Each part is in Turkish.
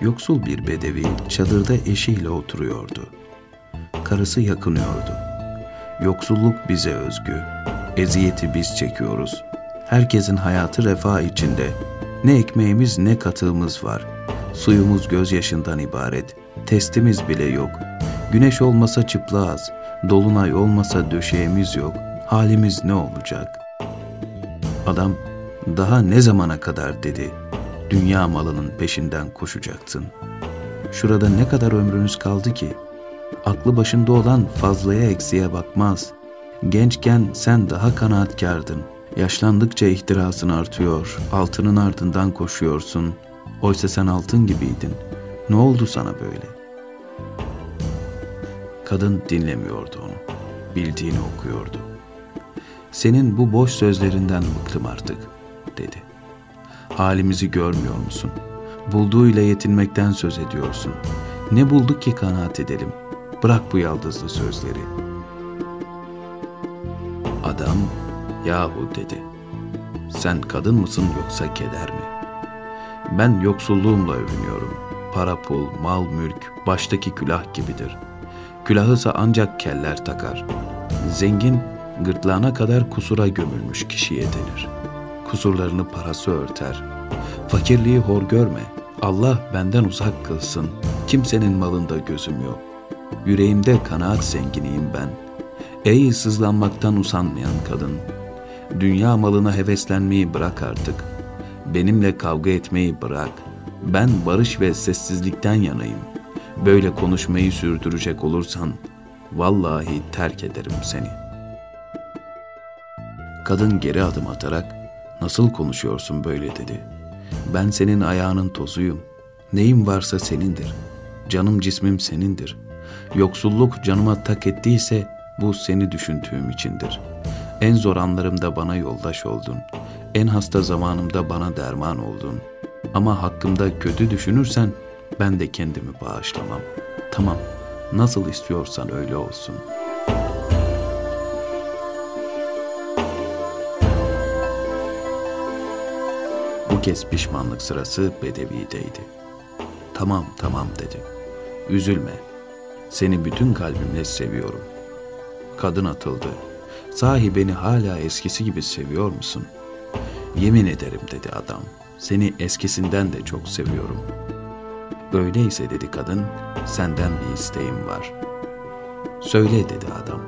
Yoksul bir bedevi çadırda eşiyle oturuyordu. Karısı yakınıyordu. Yoksulluk bize özgü. Eziyeti biz çekiyoruz. Herkesin hayatı refah içinde. Ne ekmeğimiz ne katığımız var. Suyumuz gözyaşından ibaret. Testimiz bile yok. Güneş olmasa çıplağız. Dolunay olmasa döşeğimiz yok. Halimiz ne olacak? Adam daha ne zamana kadar dedi. Dünya malının peşinden koşacaksın. Şurada ne kadar ömrünüz kaldı ki? Aklı başında olan fazlaya eksiğe bakmaz. Gençken sen daha kanaatkardın. Yaşlandıkça ihtirasın artıyor. Altının ardından koşuyorsun. Oysa sen altın gibiydin. Ne oldu sana böyle? Kadın dinlemiyordu onu. Bildiğini okuyordu. Senin bu boş sözlerinden bıktım artık, dedi. Halimizi görmüyor musun? Bulduğuyla yetinmekten söz ediyorsun. Ne bulduk ki kanaat edelim? Bırak bu yaldızlı sözleri. Adam, yahu dedi. Sen kadın mısın yoksa keder mi? Ben yoksulluğumla övünüyorum. Para pul, mal mülk, baştaki külah gibidir. Külahısa ancak keller takar. Zengin, gırtlağına kadar kusura gömülmüş kişiye denir. Kusurlarını parası örter. Fakirliği hor görme. Allah benden uzak kılsın. Kimsenin malında gözüm yok. Yüreğimde kanaat zenginiyim ben. Ey sızlanmaktan usanmayan kadın. Dünya malına heveslenmeyi bırak artık. Benimle kavga etmeyi bırak. Ben barış ve sessizlikten yanayım. Böyle konuşmayı sürdürecek olursan vallahi terk ederim seni. Kadın geri adım atarak nasıl konuşuyorsun böyle dedi. Ben senin ayağının tozuyum. Neyim varsa senindir. Canım cismim senindir. Yoksulluk canıma tak ettiyse bu seni düşündüğüm içindir. En zor anlarımda bana yoldaş oldun. En hasta zamanımda bana derman oldun. Ama hakkımda kötü düşünürsen ben de kendimi bağışlamam. Tamam, nasıl istiyorsan öyle olsun. Bu kez pişmanlık sırası Bedevi'deydi. Tamam, tamam dedi. Üzülme. Seni bütün kalbimle seviyorum. Kadın atıldı. Sahi beni hala eskisi gibi seviyor musun? Yemin ederim dedi adam. Seni eskisinden de çok seviyorum. Öyleyse dedi kadın, senden bir isteğim var. Söyle dedi adam.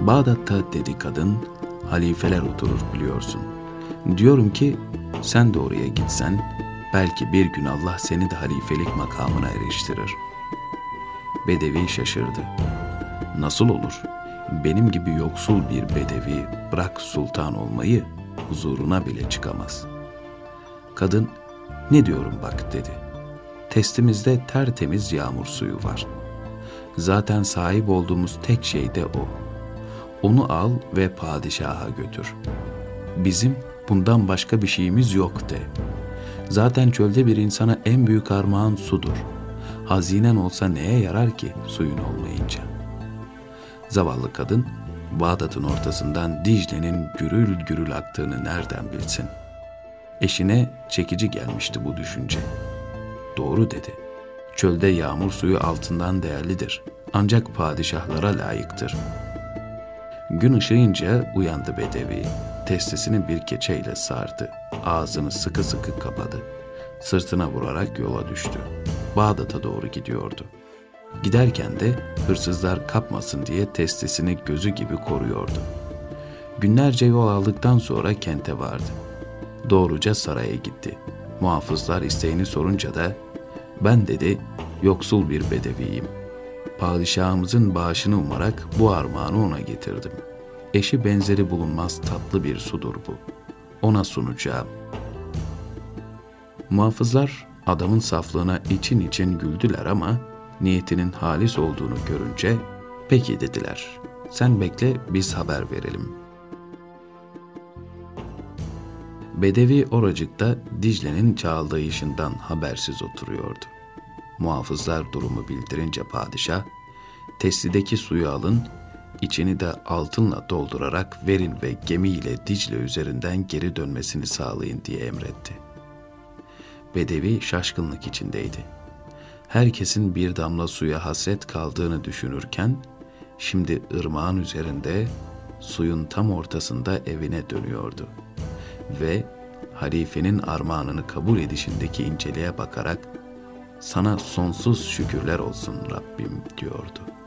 Bağdat'ta dedi kadın, halifeler oturur biliyorsun. Diyorum ki sen de oraya gitsen, belki bir gün Allah seni de halifelik makamına eriştirir. Bedevi şaşırdı. Nasıl olur? Benim gibi yoksul bir bedevi bırak sultan olmayı huzuruna bile çıkamaz. Kadın, ne diyorum bak dedi. Testimizde tertemiz yağmur suyu var. Zaten sahip olduğumuz tek şey de o. Onu al ve padişaha götür. Bizim bundan başka bir şeyimiz yok de. Zaten çölde bir insana en büyük armağan sudur. Hazinen olsa neye yarar ki suyun olmayınca? Zavallı kadın, Bağdat'ın ortasından Dicle'nin gürül gürül aktığını nereden bilsin? Eşine çekici gelmişti bu düşünce. Doğru dedi. Çölde yağmur suyu altından değerlidir. Ancak padişahlara layıktır. Gün ışığınca uyandı Bedevi. Testisini bir keçeyle sardı. Ağzını sıkı sıkı kapadı. Sırtına vurarak yola düştü. Bağdat'a doğru gidiyordu. Giderken de hırsızlar kapmasın diye testisini gözü gibi koruyordu. Günlerce yol aldıktan sonra kente vardı. Doğruca saraya gitti. Muhafızlar isteğini sorunca da ben dedi yoksul bir bedeviyim. Padişahımızın bağışını umarak bu armağanı ona getirdim. Eşi benzeri bulunmaz tatlı bir sudur bu. Ona sunacağım. Muhafızlar adamın saflığına için için güldüler ama niyetinin halis olduğunu görünce peki dediler. Sen bekle biz haber verelim. Bedevi oracıkta Dicle'nin çağıldayışından habersiz oturuyordu. Muhafızlar durumu bildirince padişah, teslideki suyu alın, içini de altınla doldurarak verin ve gemiyle Dicle üzerinden geri dönmesini sağlayın diye emretti. Bedevi şaşkınlık içindeydi. herkesin bir damla suya hasret kaldığını düşünürken, şimdi ırmağın üzerinde, suyun tam ortasında evine dönüyordu. Ve halifenin armağanını kabul edişindeki inceliğe bakarak, sana sonsuz şükürler olsun Rabbim diyordu.''